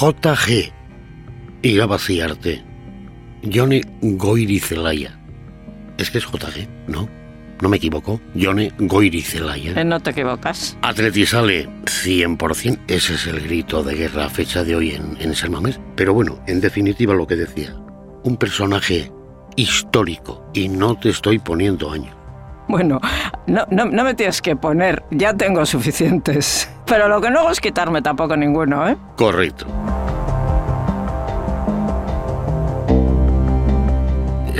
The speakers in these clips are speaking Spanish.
JG. Y vaciarte. Johnny Goiri Zelaya. Es que es JG, ¿no? No me equivoco. Johnny Goiri Zelaya. Eh, no te equivocas. Atleti sale 100%. Ese es el grito de guerra a fecha de hoy en, en San Mamés. Pero bueno, en definitiva lo que decía. Un personaje histórico. Y no te estoy poniendo año. Bueno, no, no, me tienes que poner, ya tengo suficientes. Pero lo que no hago es quitarme tampoco ninguno, ¿eh? Correcto.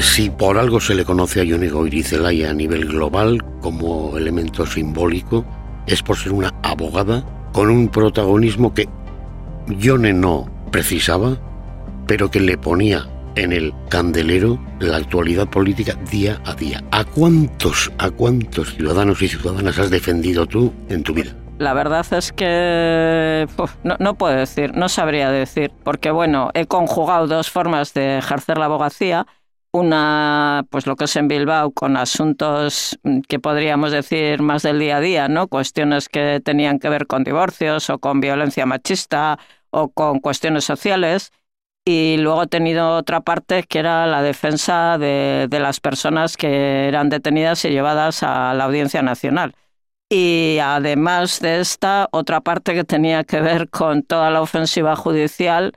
Si por algo se le conoce a Yonigo Irizelaya a nivel global como elemento simbólico, es por ser una abogada con un protagonismo que Yone no precisaba, pero que le ponía en el candelero la actualidad política día a día. ¿A cuántos, a cuántos ciudadanos y ciudadanas has defendido tú en tu vida? La verdad es que no, no, puedo decir, no sabría decir, porque bueno, he conjugado dos formas de ejercer la abogacía. Una, pues lo que es en Bilbao, con asuntos que podríamos decir más del día a día, ¿no? Cuestiones que tenían que ver con divorcios o con violencia machista o con cuestiones sociales y luego he tenido otra parte que era la defensa de, las personas que eran detenidas y llevadas a la Audiencia Nacional. Y además de esta, otra parte que tenía que ver con toda la ofensiva judicial,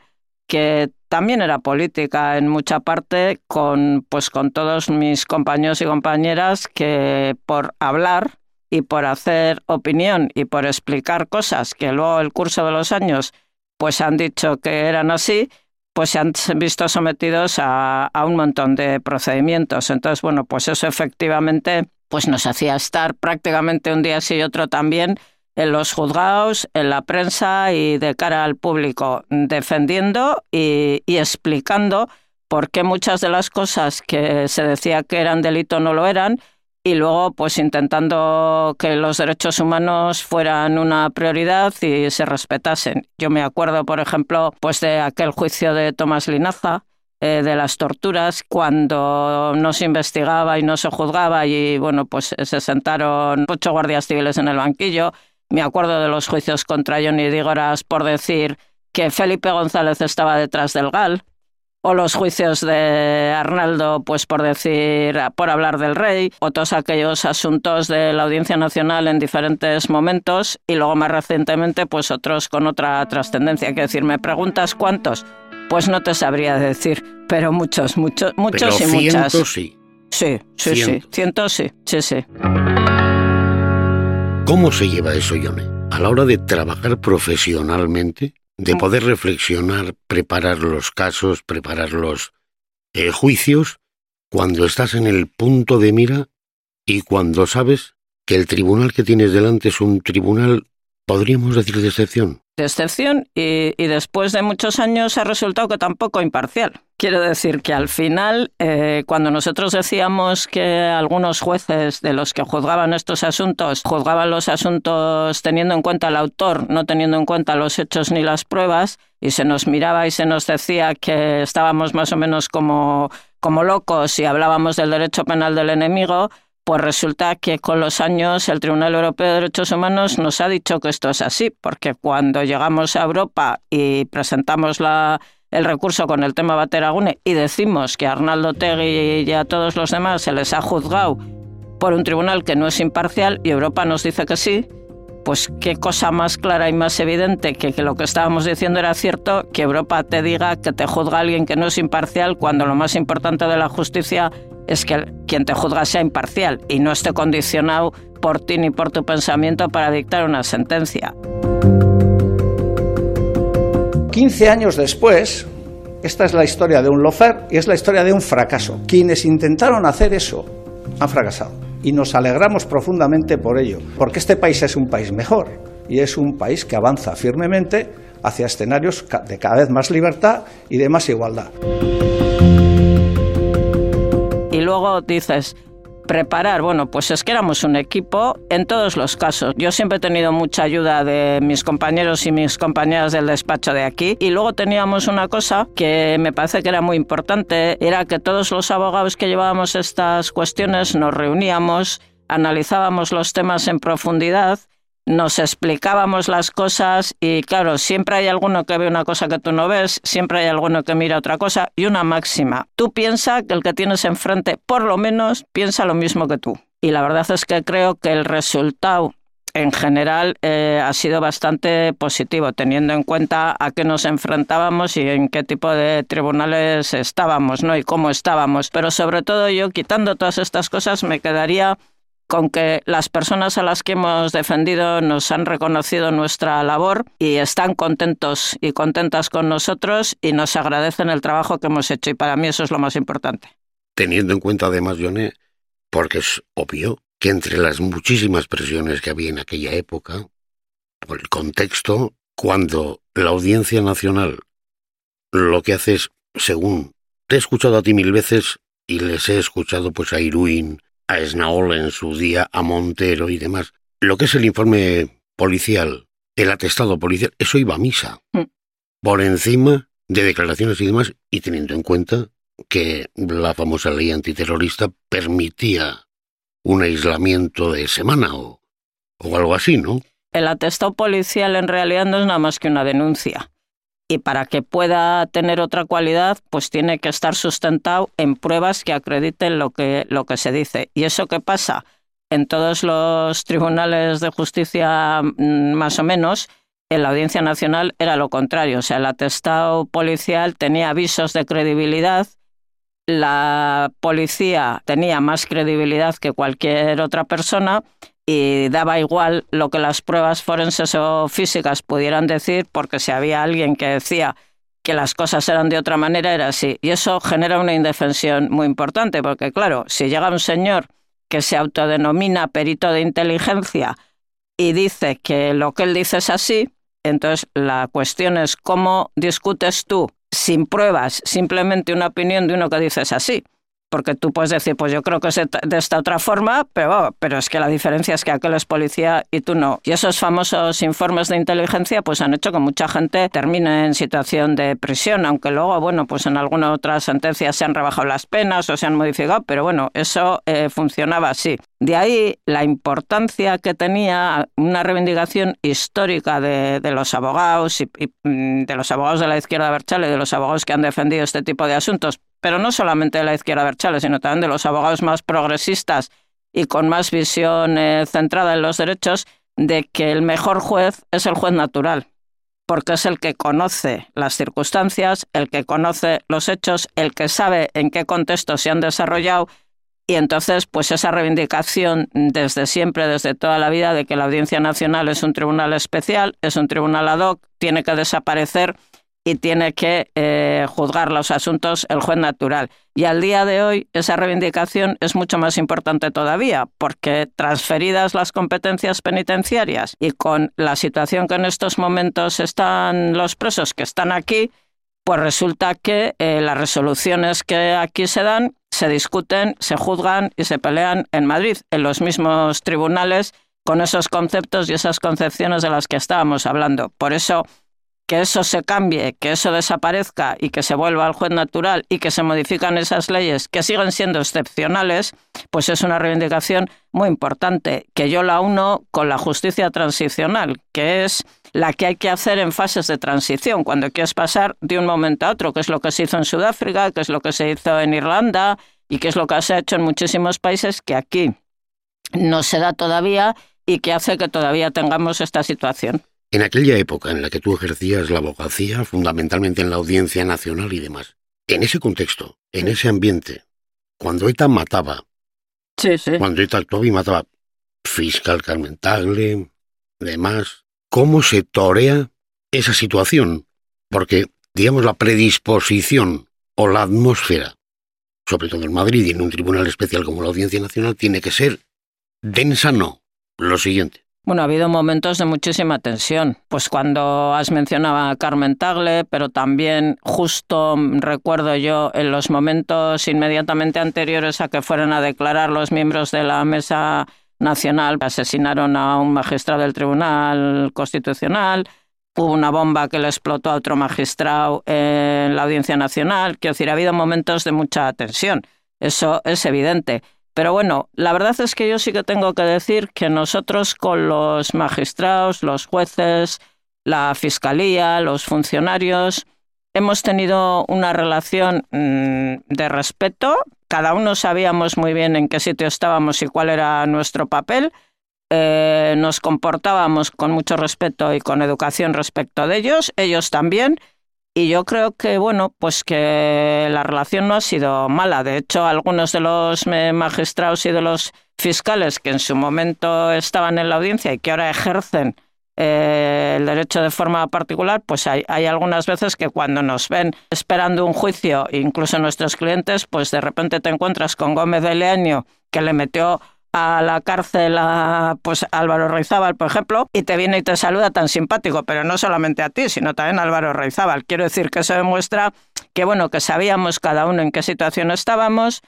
que también era política en mucha parte, con, pues, con todos mis compañeros y compañeras que por hablar y por hacer opinión y por explicar cosas que luego el curso de los años pues han dicho que eran así, pues se han visto sometidos a, un montón de procedimientos. Entonces, bueno, pues eso efectivamente pues nos hacía estar prácticamente un día sí y otro también en los juzgados, en la prensa y de cara al público, defendiendo y explicando por qué muchas de las cosas que se decía que eran delito no lo eran y luego pues intentando que los derechos humanos fueran una prioridad y se respetasen. Yo me acuerdo, por ejemplo, pues de aquel juicio de Tomás Linaza, eh, de las torturas, cuando no se investigaba y no se juzgaba y bueno, pues se sentaron ocho guardias civiles en el banquillo. Me acuerdo de los juicios contra Johnny Dígoras por decir que Felipe González estaba detrás del GAL, o los juicios de Arnaldo, pues por decir, por hablar del rey, o todos aquellos asuntos de la Audiencia Nacional en diferentes momentos, y luego más recientemente, pues otros con otra trascendencia. Que decir, ¿me preguntas cuántos? Pues no te sabría decir, pero muchos, muchos, muchos pero y muchas. sí. Sí, sí, Cientos. sí. Cientos sí, sí, sí. ¿Cómo se lleva eso, Yone? A la hora de trabajar profesionalmente, de poder reflexionar, preparar los casos, preparar los eh, juicios, cuando estás en el punto de mira y cuando sabes que el tribunal que tienes delante es un tribunal, podríamos decir, de excepción. De excepción y, y después de muchos años ha resultado que tampoco imparcial. Quiero decir que al final, eh, cuando nosotros decíamos que algunos jueces de los que juzgaban estos asuntos juzgaban los asuntos teniendo en cuenta al autor, no teniendo en cuenta los hechos ni las pruebas, y se nos miraba y se nos decía que estábamos más o menos como, como locos y hablábamos del derecho penal del enemigo, pues resulta que con los años el Tribunal Europeo de Derechos Humanos nos ha dicho que esto es así, porque cuando llegamos a Europa y presentamos la el recurso con el tema Bateragune y decimos que a Arnaldo Tegui y a todos los demás se les ha juzgado por un tribunal que no es imparcial y Europa nos dice que sí, pues qué cosa más clara y más evidente que, que lo que estábamos diciendo era cierto, que Europa te diga que te juzga alguien que no es imparcial cuando lo más importante de la justicia es que quien te juzga sea imparcial y no esté condicionado por ti ni por tu pensamiento para dictar una sentencia. 15 años después, esta es la historia de un lofer y es la historia de un fracaso. Quienes intentaron hacer eso han fracasado. Y nos alegramos profundamente por ello, porque este país es un país mejor y es un país que avanza firmemente hacia escenarios de cada vez más libertad y de más igualdad. Y luego dices, preparar, bueno, pues es que éramos un equipo en todos los casos. Yo siempre he tenido mucha ayuda de mis compañeros y mis compañeras del despacho de aquí y luego teníamos una cosa que me parece que era muy importante, era que todos los abogados que llevábamos estas cuestiones nos reuníamos, analizábamos los temas en profundidad nos explicábamos las cosas y claro, siempre hay alguno que ve una cosa que tú no ves, siempre hay alguno que mira otra cosa y una máxima. Tú piensa que el que tienes enfrente por lo menos piensa lo mismo que tú. Y la verdad es que creo que el resultado en general eh, ha sido bastante positivo, teniendo en cuenta a qué nos enfrentábamos y en qué tipo de tribunales estábamos, ¿no? Y cómo estábamos. Pero sobre todo yo, quitando todas estas cosas, me quedaría con que las personas a las que hemos defendido nos han reconocido nuestra labor y están contentos y contentas con nosotros y nos agradecen el trabajo que hemos hecho y para mí eso es lo más importante. Teniendo en cuenta además, Yone, porque es obvio que entre las muchísimas presiones que había en aquella época, por el contexto, cuando la Audiencia Nacional lo que hace es, según te he escuchado a ti mil veces y les he escuchado pues a Iruin, a Esnaola en su día, a Montero y demás. Lo que es el informe policial, el atestado policial, eso iba a misa. Mm. Por encima de declaraciones y demás, y teniendo en cuenta que la famosa ley antiterrorista permitía un aislamiento de semana o, o algo así, ¿no? El atestado policial en realidad no es nada más que una denuncia y para que pueda tener otra cualidad, pues tiene que estar sustentado en pruebas que acrediten lo que, lo que se dice. ¿Y eso qué pasa? En todos los tribunales de justicia, mm, más o menos, en la Audiencia Nacional era lo contrario. O sea, el atestado policial tenía avisos de credibilidad, la policía tenía más credibilidad que cualquier otra persona y daba igual lo que las pruebas forenses o físicas pudieran decir, porque si había alguien que decía que las cosas eran de otra manera, era así. Y eso genera una indefensión muy importante, porque claro, si llega un señor que se autodenomina perito de inteligencia y dice que lo que él dice es así, entonces la cuestión es cómo discutes tú sin pruebas, simplemente una opinión de uno que dices así porque tú puedes decir, pues yo creo que es de esta otra forma, pero, pero es que la diferencia es que aquel es policía y tú no. Y esos famosos informes de inteligencia pues han hecho que mucha gente termine en situación de prisión, aunque luego, bueno, pues en alguna otra sentencia se han rebajado las penas o se han modificado, pero bueno, eso eh, funcionaba así. De ahí la importancia que tenía una reivindicación histórica de, los abogados y, mm, de los abogados de la izquierda Berchale, de los abogados que han defendido este tipo de asuntos, pero no solamente de la izquierda Berchale, sino también de los abogados más progresistas y con más visión eh, centrada en los derechos, de que el mejor juez es el juez natural, porque es el que conoce las circunstancias, el que conoce los hechos, el que sabe en qué contexto se han desarrollado y entonces, pues esa reivindicación desde siempre, desde toda la vida, de que la Audiencia Nacional es un tribunal especial, es un tribunal ad hoc, tiene que desaparecer y tiene que eh, juzgar los asuntos el juez natural. Y al día de hoy esa reivindicación es mucho más importante todavía, porque transferidas las competencias penitenciarias y con la situación que en estos momentos están los presos que están aquí, pues resulta que eh, las resoluciones que aquí se dan se discuten, se juzgan y se pelean en Madrid, en los mismos tribunales, con esos conceptos y esas concepciones de las que estábamos hablando. Por eso que eso se cambie, que eso desaparezca y que se vuelva al juez natural y que se modifican esas leyes que siguen siendo excepcionales, pues es una reivindicación muy importante, que yo la uno con la justicia transicional, que es la que hay que hacer en fases de transición, cuando quieres pasar de un momento a otro, que es lo que se hizo en Sudáfrica, que es lo que se hizo en Irlanda y que es lo que se ha hecho en muchísimos países que aquí no se da todavía y que hace que todavía tengamos esta situación. En aquella época en la que tú ejercías la abogacía, fundamentalmente en la Audiencia Nacional y demás, en ese contexto, en ese ambiente, cuando ETA mataba, cuando ETA actuaba y mataba fiscal Carmen Tagle, demás, ¿cómo se torea esa situación? Porque, digamos, la predisposición o la atmósfera, sobre todo en Madrid y en un tribunal especial como la Audiencia Nacional, tiene que ser densa, no. Lo siguiente. Bueno, ha habido momentos de muchísima tensión. Pues cuando has mencionado a Carmen Tagle, pero también justo recuerdo yo en los momentos inmediatamente anteriores a que fueran a declarar los miembros de la Mesa Nacional, asesinaron a un magistrado del Tribunal Constitucional, hubo una bomba que le explotó a otro magistrado en la Audiencia Nacional. Quiero decir, ha habido momentos de mucha tensión. Eso es evidente. Pero bueno, la verdad es que yo sí que tengo que decir que nosotros con los magistrados, los jueces, la fiscalía, los funcionarios, hemos tenido una relación mm, de respeto. Cada uno sabíamos muy bien en qué sitio estábamos y cuál era nuestro papel. Eh, nos comportábamos con mucho respeto y con educación respecto de ellos, ellos también. Y yo creo que, bueno, pues que la relación no ha sido mala. De hecho, algunos de los magistrados y de los fiscales que en su momento estaban en la audiencia y que ahora ejercen eh, el derecho de forma particular, pues hay, hay, algunas veces que cuando nos ven esperando un juicio, incluso nuestros clientes, pues de repente te encuentras con Gómez de Leaño, que le metió a la cárcel a pues Álvaro Reizábal, por ejemplo, y te viene y te saluda tan simpático, pero no solamente a ti, sino también a Álvaro Reizábal. Quiero decir que eso demuestra que bueno, que sabíamos cada uno en qué situación estábamos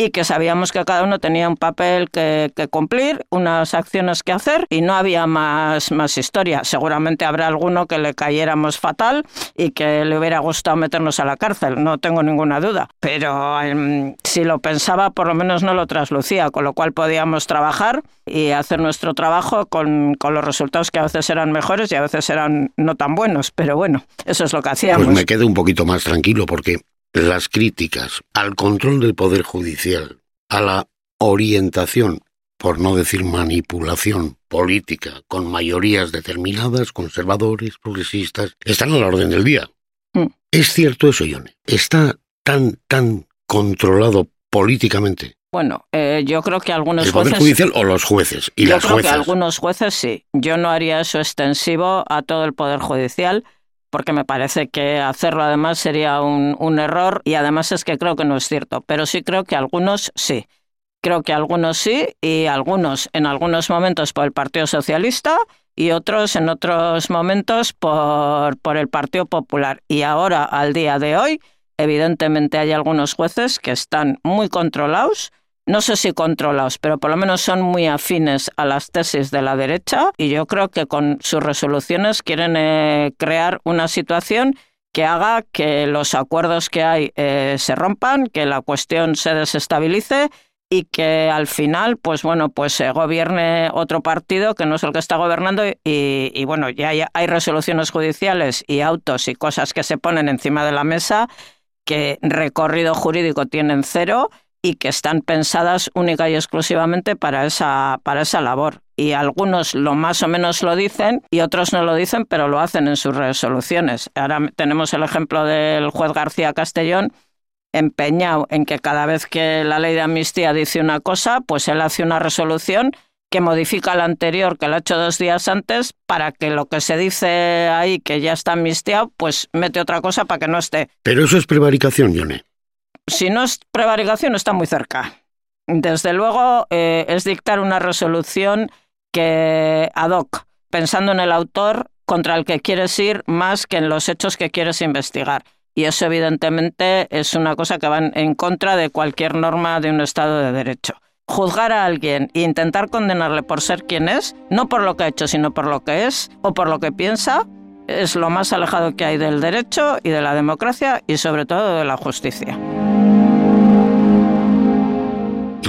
y que sabíamos que cada uno tenía un papel que, cumplir, unas acciones que hacer y no había más, más historia. Seguramente habrá alguno que le cayéramos fatal y que le hubiera gustado meternos a la cárcel, no tengo ninguna duda. Pero em, si lo pensaba, por lo menos no lo traslucía, con lo cual podíamos trabajar y hacer nuestro trabajo con, con los resultados que a veces eran mejores y a veces eran no tan buenos. Pero bueno, eso es lo que hacíamos. Pues me quedo un poquito más tranquilo porque las críticas al control del Poder Judicial, a la orientación, por no decir manipulación política, con mayorías determinadas, conservadores, progresistas, están a la orden del día. Mm. ¿Es cierto eso, Ione? ¿Está tan, tan controlado políticamente? Bueno, eh, yo creo que algunos ¿El Poder Judicial o los jueces? Y yo creo que algunos jueces sí. Yo no haría eso extensivo a todo el Poder Judicial porque me parece que hacerlo además sería un, un, error y además es que creo que no es cierto, pero sí creo que algunos sí. Creo que algunos sí y algunos en algunos momentos por el Partido Socialista y otros en otros momentos por, por el Partido Popular. Y ahora, al día de hoy, evidentemente hay algunos jueces que están muy controlados no sé si controlados, pero por lo menos son muy afines a las tesis de la derecha y yo creo que con sus resoluciones quieren eh, crear una situación que haga que los acuerdos que hay eh, se rompan, que la cuestión se desestabilice y que al final, pues bueno, pues se gobierne otro partido que no es el que está gobernando y, bueno, ya hay resoluciones judiciales y autos y cosas que se ponen encima de la mesa que recorrido jurídico tienen cero y que están pensadas única y exclusivamente para esa, para esa labor. Y algunos lo más o menos lo dicen y otros no lo dicen, pero lo hacen en sus resoluciones. Ahora tenemos el ejemplo del juez García Castellón empeñado en que cada vez que la ley de amnistía dice una cosa, pues él hace una resolución que modifica la anterior que la ha hecho dos días antes para que lo que se dice ahí que ya está amnistiado, pues mete otra cosa para que no esté. Pero eso es prevaricación, Yone si no es prevaricación, está muy cerca. Desde luego, eh, es dictar una resolución que ad hoc, pensando en el autor contra el que quieres ir más que en los hechos que quieres investigar. Y eso, evidentemente, es una cosa que va en contra de cualquier norma de un Estado de Derecho. Juzgar a alguien e intentar condenarle por ser quien es, no por lo que ha hecho, sino por lo que es o por lo que piensa, es lo más alejado que hay del derecho y de la democracia y sobre todo de la justicia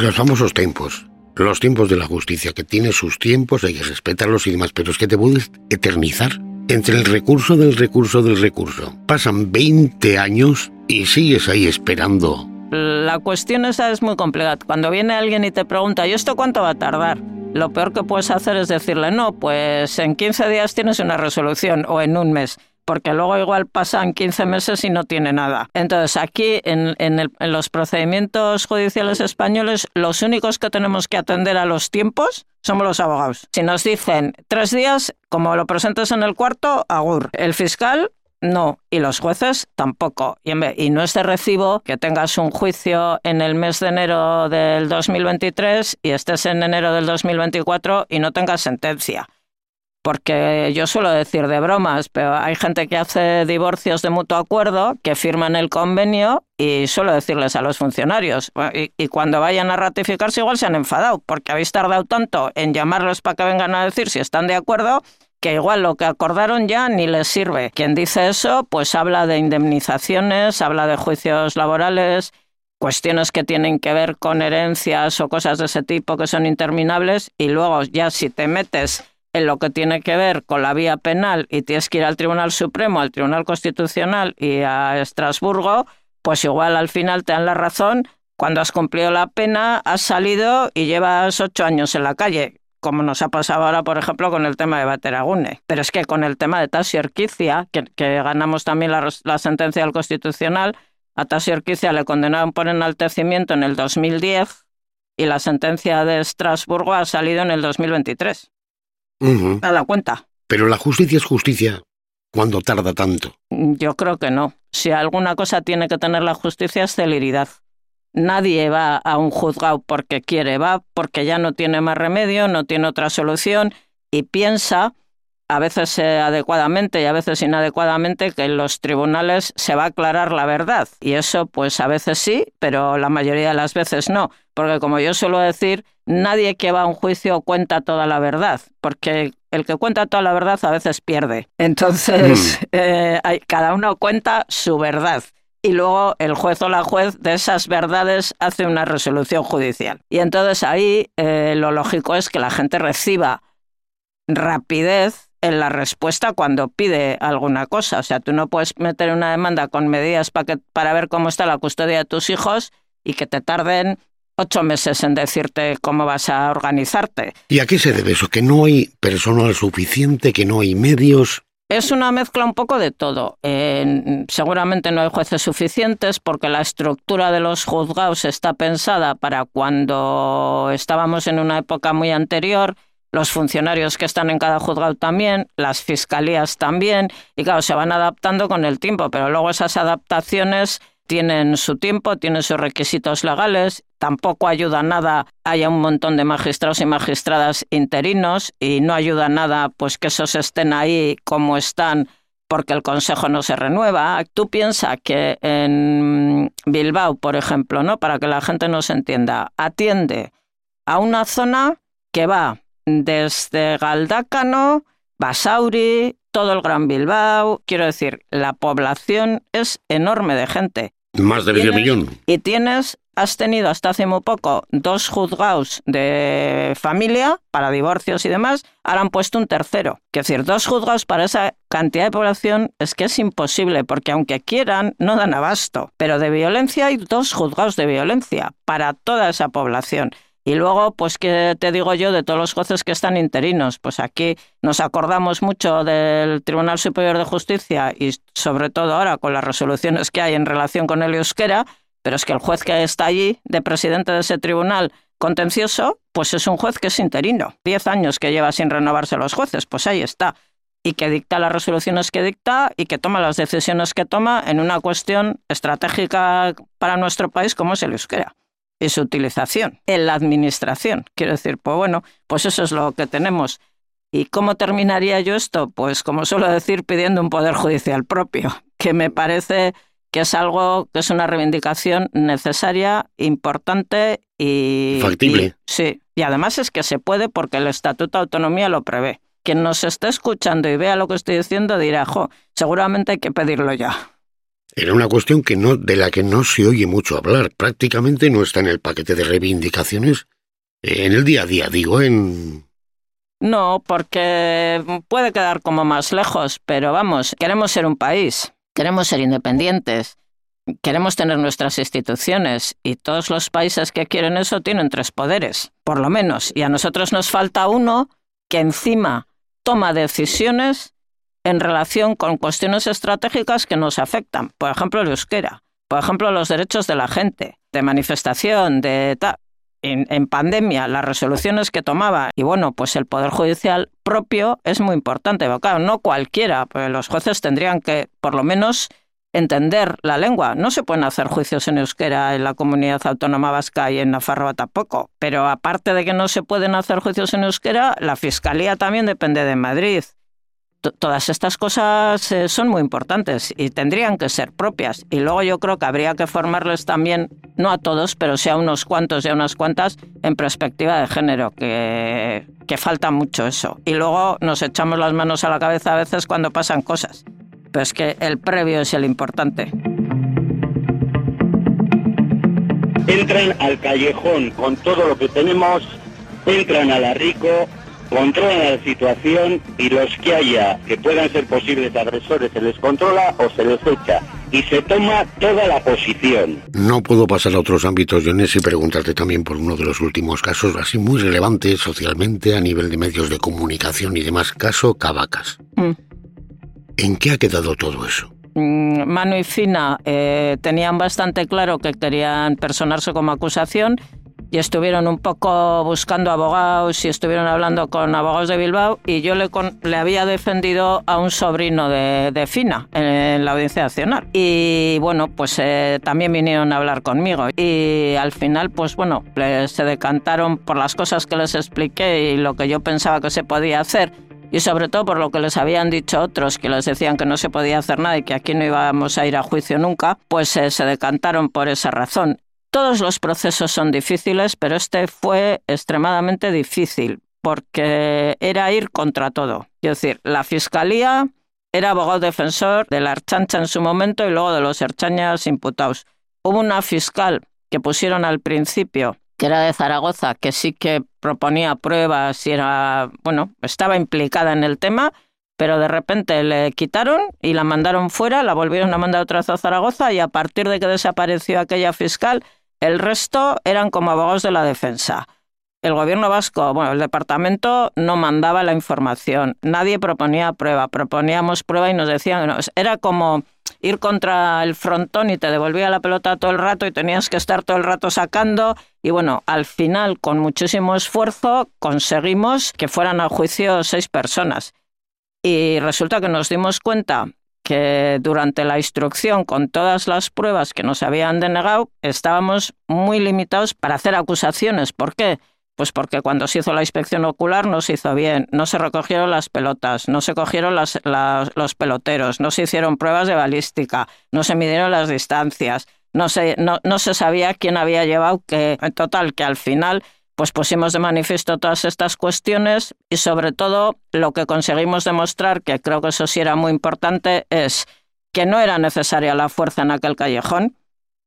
los famosos tiempos. Los tiempos de la justicia, que tiene sus tiempos, hay que respetarlos y demás, pero es que te puedes eternizar entre el recurso del recurso del recurso. Pasan 20 años y sigues ahí esperando. La cuestión esa es muy complicada. Cuando viene alguien y te pregunta, ¿y esto cuánto va a tardar? Lo peor que puedes hacer es decirle, no, pues en 15 días tienes una resolución o en un mes porque luego igual pasan 15 meses y no tiene nada. Entonces, aquí en, los procedimientos judiciales españoles, los únicos que tenemos que atender a los tiempos somos los abogados. Si nos dicen tres días, como lo presentes en el cuarto, agur. El fiscal no, y los jueces tampoco. Y, y, no es de recibo que tengas un juicio en el mes de enero del 2023 y estés en enero del 2024 y no tengas sentencia porque yo suelo decir de bromas, pero hay gente que hace divorcios de mutuo acuerdo, que firman el convenio y suelo decirles a los funcionarios, y, cuando vayan a ratificarse igual se han enfadado, porque habéis tardado tanto en llamarlos para que vengan a decir si están de acuerdo, que igual lo que acordaron ya ni les sirve. Quien dice eso, pues habla de indemnizaciones, habla de juicios laborales cuestiones que tienen que ver con herencias o cosas de ese tipo que son interminables y luego ya si te metes en lo que tiene que ver con la vía penal y tienes que ir al Tribunal Supremo, al Tribunal Constitucional y a Estrasburgo, pues igual al final te dan la razón. Cuando has cumplido la pena, has salido y llevas ocho años en la calle, como nos ha pasado ahora, por ejemplo, con el tema de Bateragune. Pero es que con el tema de Tassi Orquicia, que, ganamos también la, la sentencia del Constitucional, a Tassi Orquicia le condenaron por enaltecimiento en el 2010 y la sentencia de Estrasburgo ha salido en el 2023. Uh la cuenta. Pero la justicia es justicia cuando tarda tanto. Yo creo que no. Si alguna cosa tiene que tener la justicia es celeridad. Nadie va a un juzgado porque quiere, va porque ya no tiene más remedio, no tiene otra solución y piensa, a veces eh, adecuadamente y a veces inadecuadamente, que en los tribunales se va a aclarar la verdad. Y eso, pues a veces sí, pero la mayoría de las veces no. Porque como yo suelo decir, nadie que va a un juicio cuenta toda la verdad, porque el que cuenta toda la verdad a veces pierde. Entonces, mm. eh, cada uno cuenta su verdad. Y luego el juez o la juez de esas verdades hace una resolución judicial. Y entonces ahí eh, lo lógico es que la gente reciba rapidez en la respuesta cuando pide alguna cosa. O sea, tú no puedes meter una demanda con medidas para, que, para ver cómo está la custodia de tus hijos y que te tarden ocho meses en decirte cómo vas a organizarte. ¿Y a qué se debe eso? ¿Que no hay personal suficiente, que no hay medios? Es una mezcla un poco de todo. seguramente no hay jueces suficientes porque la estructura de los juzgados está pensada para cuando estábamos en una época muy anterior, los funcionarios que están en cada juzgado también, las fiscalías también, y claro, se van adaptando con el tiempo, pero luego esas adaptaciones tienen su tiempo, tienen sus requisitos legales, tampoco ayuda nada haya un montón de magistrados y magistradas interinos y no ayuda nada pues que esos estén ahí como están porque el consejo no se renueva. Tú piensas que en Bilbao, por ejemplo, ¿no? Para que la gente nos entienda, atiende a una zona que va desde Galdácano, Basauri, todo el Gran Bilbao, quiero decir, la población es enorme de gente. Más de medio millón. Y tienes, has tenido hasta hace muy poco dos juzgados de familia para divorcios y demás, ahora han puesto un tercero. Es decir, dos juzgados para esa cantidad de población es que es imposible, porque aunque quieran, no dan abasto. Pero de violencia hay dos juzgados de violencia para toda esa población. Y luego, pues, ¿qué te digo yo de todos los jueces que están interinos? Pues aquí nos acordamos mucho del Tribunal Superior de Justicia y sobre todo ahora con las resoluciones que hay en relación con el euskera, pero es que el juez que está allí, de presidente de ese tribunal contencioso, pues es un juez que es interino. Diez años que lleva sin renovarse los jueces, pues ahí está. Y que dicta las resoluciones que dicta y que toma las decisiones que toma en una cuestión estratégica para nuestro país como es el euskera y su utilización en la administración. Quiero decir, pues bueno, pues eso es lo que tenemos. ¿Y cómo terminaría yo esto? Pues como suelo decir, pidiendo un poder judicial propio, que me parece que es algo que es una reivindicación necesaria, importante y... Factible. sí, y además es que se puede porque el Estatuto de Autonomía lo prevé. Quien nos esté escuchando y vea lo que estoy diciendo dirá, jo, seguramente hay que pedirlo ya. Era una cuestión que no, de la que no se oye mucho hablar. Prácticamente no está en el paquete de reivindicaciones. Eh, en el día a día, digo, en... No, porque puede quedar como más lejos, pero vamos, queremos ser un país, queremos ser independientes, queremos tener nuestras instituciones y todos los países que quieren eso tienen tres poderes, por lo menos, y a nosotros nos falta uno que encima toma decisiones en relación con cuestiones estratégicas que nos afectan. Por ejemplo, el euskera. Por ejemplo, los derechos de la gente, de manifestación, de tal. En, pandemia, las resoluciones que tomaba, y bueno, pues el Poder Judicial propio es muy importante. claro, no cualquiera, pues los jueces tendrían que, por lo menos, entender la lengua. No se pueden hacer juicios en euskera en la comunidad autónoma vasca y en Nafarroa tampoco. Pero aparte de que no se pueden hacer juicios en euskera, la Fiscalía también depende de Madrid todas estas cosas eh, son muy importantes y tendrían que ser propias. Y luego yo creo que habría que formarles también, no a todos, pero sí a unos cuantos y a unas cuantas, en perspectiva de género, que, que falta mucho eso. Y luego nos echamos las manos a la cabeza a veces cuando pasan cosas. Pero es que el previo es el importante. entran al callejón con todo lo que tenemos, entran a la Rico, controlan la situación y los que haya que puedan ser posibles agresores se les controla o se les echa y se toma toda la posición. No puedo pasar a otros ámbitos, Jones, y preguntarte también por uno de los últimos casos, así muy relevante socialmente a nivel de medios de comunicación y demás, caso Cavacas. Mm. ¿En qué ha quedado todo eso? Mm, Manu y Fina eh, tenían bastante claro que querían personarse como acusación y estuvieron un poco buscando abogados y estuvieron hablando con abogados de Bilbao y yo le, le había defendido a un sobrino de, Fina en, la Audiencia Nacional. Y bueno, pues eh, también vinieron a hablar conmigo y al final, pues bueno, se decantaron por las cosas que les expliqué y lo que yo pensaba que se podía hacer y sobre todo por lo que les habían dicho otros, que les decían que no se podía hacer nada y que aquí no íbamos a ir a juicio nunca, pues eh, se decantaron por esa razón. Todos los procesos son difíciles, pero este fue extremadamente difícil porque era ir contra todo. Es decir, la fiscalía era abogado defensor de la Archancha en su momento y luego de los Archañas imputados. Hubo una fiscal que pusieron al principio, que era de Zaragoza, que sí que proponía pruebas y era, bueno, estaba implicada en el tema, pero de repente le quitaron y la mandaron fuera, la volvieron a mandar otra vez a Zaragoza y a partir de que desapareció aquella fiscal, el resto eran como abogados de la defensa. El gobierno vasco, bueno, el departamento no mandaba la información, nadie proponía prueba, proponíamos prueba y nos decían, era como ir contra el frontón y te devolvía la pelota todo el rato y tenías que estar todo el rato sacando y bueno, al final con muchísimo esfuerzo conseguimos que fueran a juicio seis personas. Y resulta que nos dimos cuenta que durante la instrucción, con todas las pruebas que nos habían denegado, estábamos muy limitados para hacer acusaciones. ¿Por qué? Pues porque cuando se hizo la inspección ocular no se hizo bien, no se recogieron las pelotas, no se cogieron los peloteros, no se hicieron pruebas de balística, no se midieron las distancias, no se, no, no se sabía quién había llevado que, en total, que al final pues pusimos de manifiesto todas estas cuestiones y sobre todo lo que conseguimos demostrar, que creo que eso sí era muy importante, es que no era necesaria la fuerza en aquel callejón,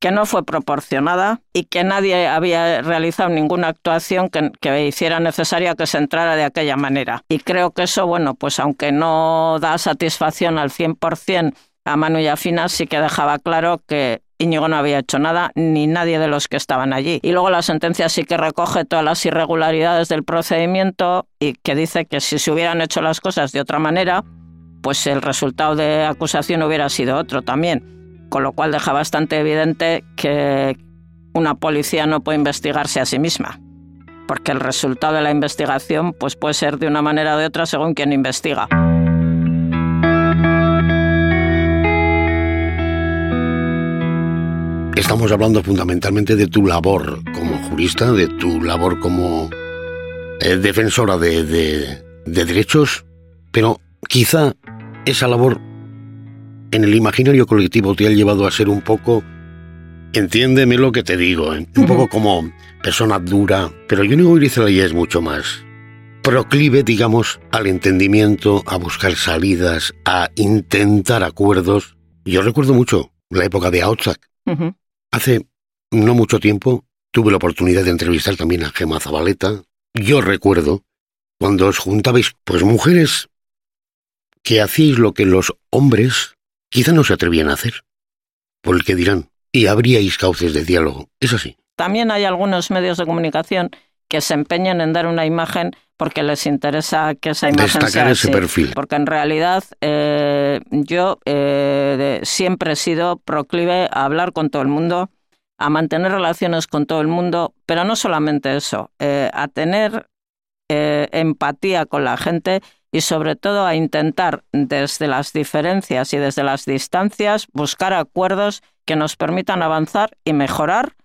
que no fue proporcionada y que nadie había realizado ninguna actuación que, hiciera necesaria que se entrara de aquella manera. Y creo que eso, bueno, pues aunque no da satisfacción al 100% a Manu a Fina, sí que dejaba claro que Íñigo no había hecho nada, ni nadie de los que estaban allí. Y luego la sentencia sí que recoge todas las irregularidades del procedimiento y que dice que si se hubieran hecho las cosas de otra manera, pues el resultado de acusación hubiera sido otro también. Con lo cual deja bastante evidente que una policía no puede investigarse a sí misma, porque el resultado de la investigación pues puede ser de una manera o de otra según quien investiga. Estamos hablando fundamentalmente de tu labor como jurista, de tu labor como eh, defensora de, de, derechos, pero quizá esa labor en el imaginario colectivo te ha llevado a ser un poco, entiéndeme lo que te digo, ¿eh? un poco como persona dura, pero yo no ya es mucho más. Proclive, digamos, al entendimiento, a buscar salidas, a intentar acuerdos. Yo recuerdo mucho la época de Outzak. Hace no mucho tiempo tuve la oportunidad de entrevistar también a Gema Zabaleta. Yo recuerdo cuando os juntabais, pues mujeres que hacíais lo que los hombres quizá no se atrevían a hacer. Por el que dirán, y habríais cauces de diálogo. Es así. También hay algunos medios de comunicación que se empeñan en dar una imagen porque les interesa que esa imagen Destacar ese perfil. Porque en realidad eh, yo eh, siempre he sido proclive a hablar con todo el mundo, a mantener relaciones con todo el mundo, pero no solamente eso, eh, a tener empatía con la gente y sobre todo a intentar desde las diferencias y desde las distancias buscar acuerdos que nos permitan avanzar y mejorar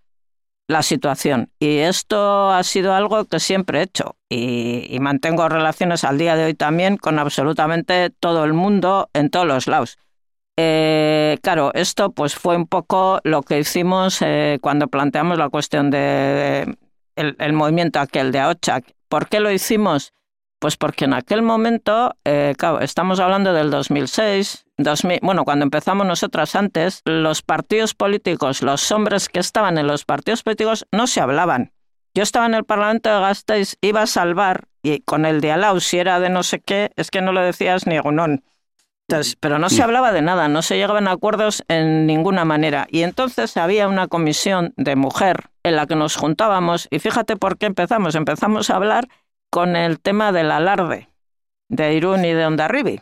la situación. Y esto ha sido algo que siempre he hecho y, mantengo relaciones al día de hoy también con absolutamente todo el mundo en todos los lados. Eh, claro, esto pues fue un poco lo que hicimos eh, cuando planteamos la cuestión de, el, movimiento aquel de AOCHAC. ¿Por qué lo hicimos? Pues porque en aquel momento, eh, claro, estamos hablando del 2006, 2000, bueno, cuando empezamos nosotras antes, los partidos políticos, los hombres que estaban en los partidos políticos no se hablaban. Yo estaba en el Parlamento de Gasteiz, iba a salvar, y con el de Alau, si era de no sé qué, es que no le decías ni Gunón. Entonces, pero no se hablaba de nada, no se llegaban a acuerdos en ninguna manera. Y entonces había una comisión de mujer en la que nos juntábamos, y fíjate por qué empezamos. Empezamos a hablar con el tema del alarde de Irún y de Ondarribi.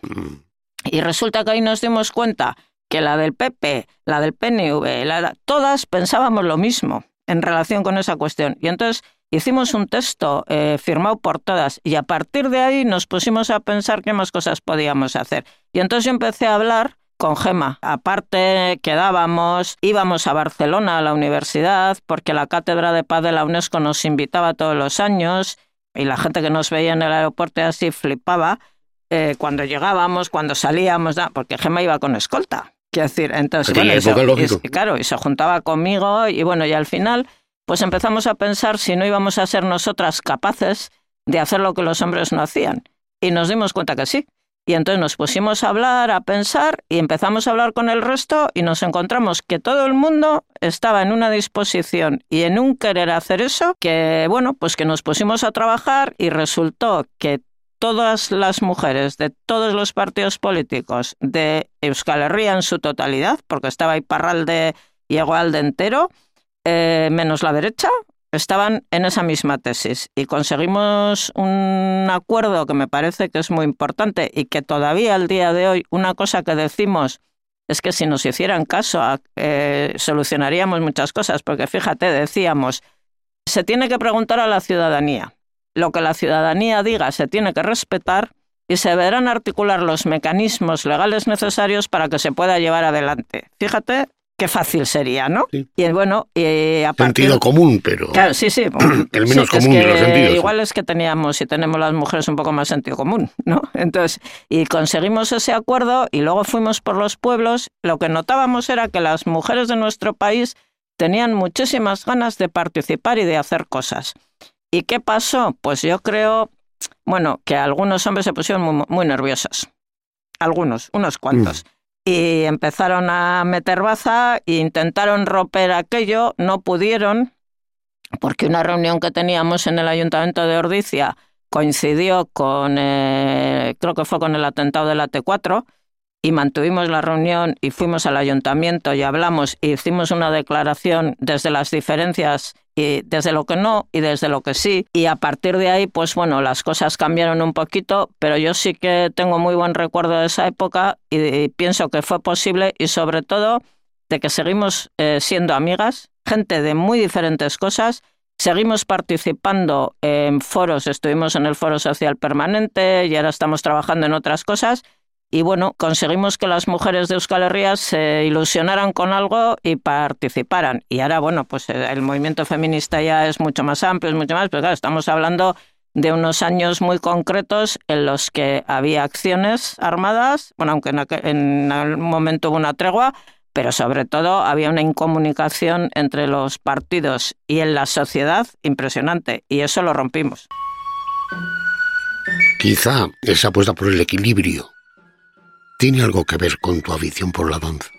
Y resulta que ahí nos dimos cuenta que la del PP, la del PNV, la, todas pensábamos lo mismo en relación con esa cuestión. Y entonces hicimos un texto eh, firmado por todas y a partir de ahí nos pusimos a pensar qué más cosas podíamos hacer. Y entonces yo empecé a hablar con Gema. Aparte quedábamos, íbamos a Barcelona a la universidad porque la Cátedra de Paz de la UNESCO nos invitaba todos los años y la gente que nos veía en el aeropuerto así flipaba eh, cuando llegábamos, cuando salíamos, porque Gema iba con escolta. Quiero decir, entonces, bueno, y claro, y se juntaba conmigo y bueno, y al final pues empezamos a pensar si no íbamos a ser nosotras capaces de hacer lo que los hombres no hacían. Y nos dimos cuenta que sí. Y entonces nos pusimos a hablar, a pensar, y empezamos a hablar con el resto y nos encontramos que todo el mundo estaba en una disposición y en un querer hacer eso, que bueno, pues que nos pusimos a trabajar y resultó que todas las mujeres de todos los partidos políticos de Euskal Herria en su totalidad, porque estaba Iparralde y Egualde entero, eh, menos la derecha, estaban en esa misma tesis y conseguimos un acuerdo que me parece que es muy importante y que todavía al día de hoy una cosa que decimos es que si nos hicieran caso eh, solucionaríamos muchas cosas, porque fíjate, decíamos, se tiene que preguntar a la ciudadanía. Lo que la ciudadanía diga se tiene que respetar y se deberán articular los mecanismos legales necesarios para que se pueda llevar adelante. Fíjate qué fácil sería, ¿no? Y bueno, y a Sentido común, pero... Claro, sí, sí. el menos común de los sentidos. Igual es que teníamos y tenemos las mujeres un poco más sentido común, ¿no? Entonces, y conseguimos ese acuerdo y luego fuimos por los pueblos. Lo que notábamos era que las mujeres de nuestro país tenían muchísimas ganas de participar y de hacer cosas. ¿Y qué pasó? Pues yo creo, bueno, que algunos hombres se pusieron muy, muy nerviosos. Algunos, unos cuantos. Mm y empezaron a meter baza e intentaron romper aquello, no pudieron, porque una reunión que teníamos en el ayuntamiento de Ordicia coincidió con, eh, creo que fue con el atentado de la T4, y mantuvimos la reunión y fuimos al ayuntamiento y hablamos y hicimos una declaración desde las diferencias y desde lo que no y desde lo que sí. Y a partir de ahí, pues bueno, las cosas cambiaron un poquito, pero yo sí que tengo muy buen recuerdo de esa época y, pienso que fue posible y sobre todo de que seguimos eh, siendo amigas, gente de muy diferentes cosas. Seguimos participando en foros, estuvimos en el Foro Social Permanente y ahora estamos trabajando en otras cosas y bueno, conseguimos que las mujeres de Euskal Herria se ilusionaran con algo y participaran. Y ahora, bueno, pues eh, el movimiento feminista ya es mucho más amplio, es mucho más, pero claro, estamos hablando de unos años muy concretos en los que había acciones armadas, bueno, aunque en, en algún momento hubo una tregua, pero sobre todo había una incomunicación entre los partidos y en la sociedad impresionante, y eso lo rompimos. Quizá esa apuesta por el equilibrio ¿Tiene algo que ver con tu afición por la danza?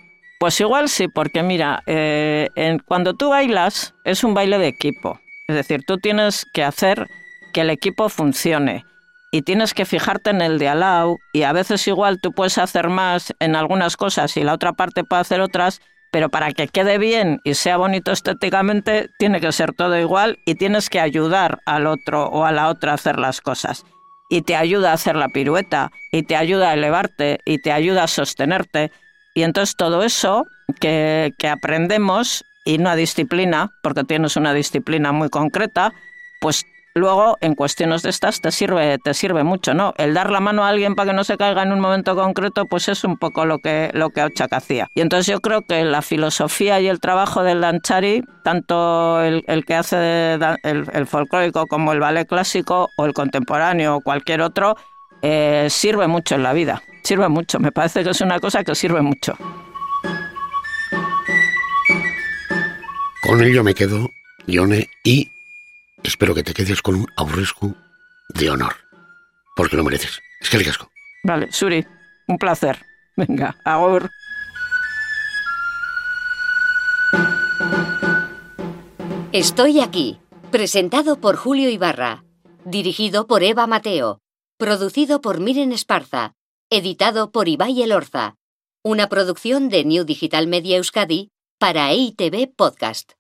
Pues igual sí, porque mira, eh, cuando tú bailas es un baile de equipo. Es decir, tú tienes que hacer que el equipo funcione y tienes que fijarte en el de al lado y a veces igual tú puedes hacer más en algunas cosas y la otra parte puede hacer otras, pero para que quede bien y sea bonito estéticamente tiene que ser todo igual y tienes que ayudar al otro o a la otra a hacer las cosas y te ayuda a hacer la pirueta y te ayuda a elevarte y te ayuda a sostenerte. Y entonces todo eso que, que aprendemos y una disciplina, porque tienes una disciplina muy concreta, pues luego en cuestiones de estas te sirve, te sirve mucho, ¿no? El dar la mano a alguien para que no se caiga en un momento concreto, pues es un poco lo que, lo que Ochak hacía. Y entonces yo creo que la filosofía y el trabajo del Danchari, tanto el, que hace el, folclórico como el ballet clásico o el contemporáneo o cualquier otro, eh, sirve mucho en la vida. Sirve mucho, me parece que es una cosa que sirve mucho. Con ello me quedo, Ione, y espero que te quedes con un aurrescu de honor. Porque lo mereces. Es que el casco. Vale, Suri, un placer. Venga, agur. Estoy aquí, presentado por Julio Ibarra, dirigido por Eva Mateo, producido por Miren Esparza, editado por Ibai Elorza, una producción de New Digital Media Euskadi para EITV Podcast.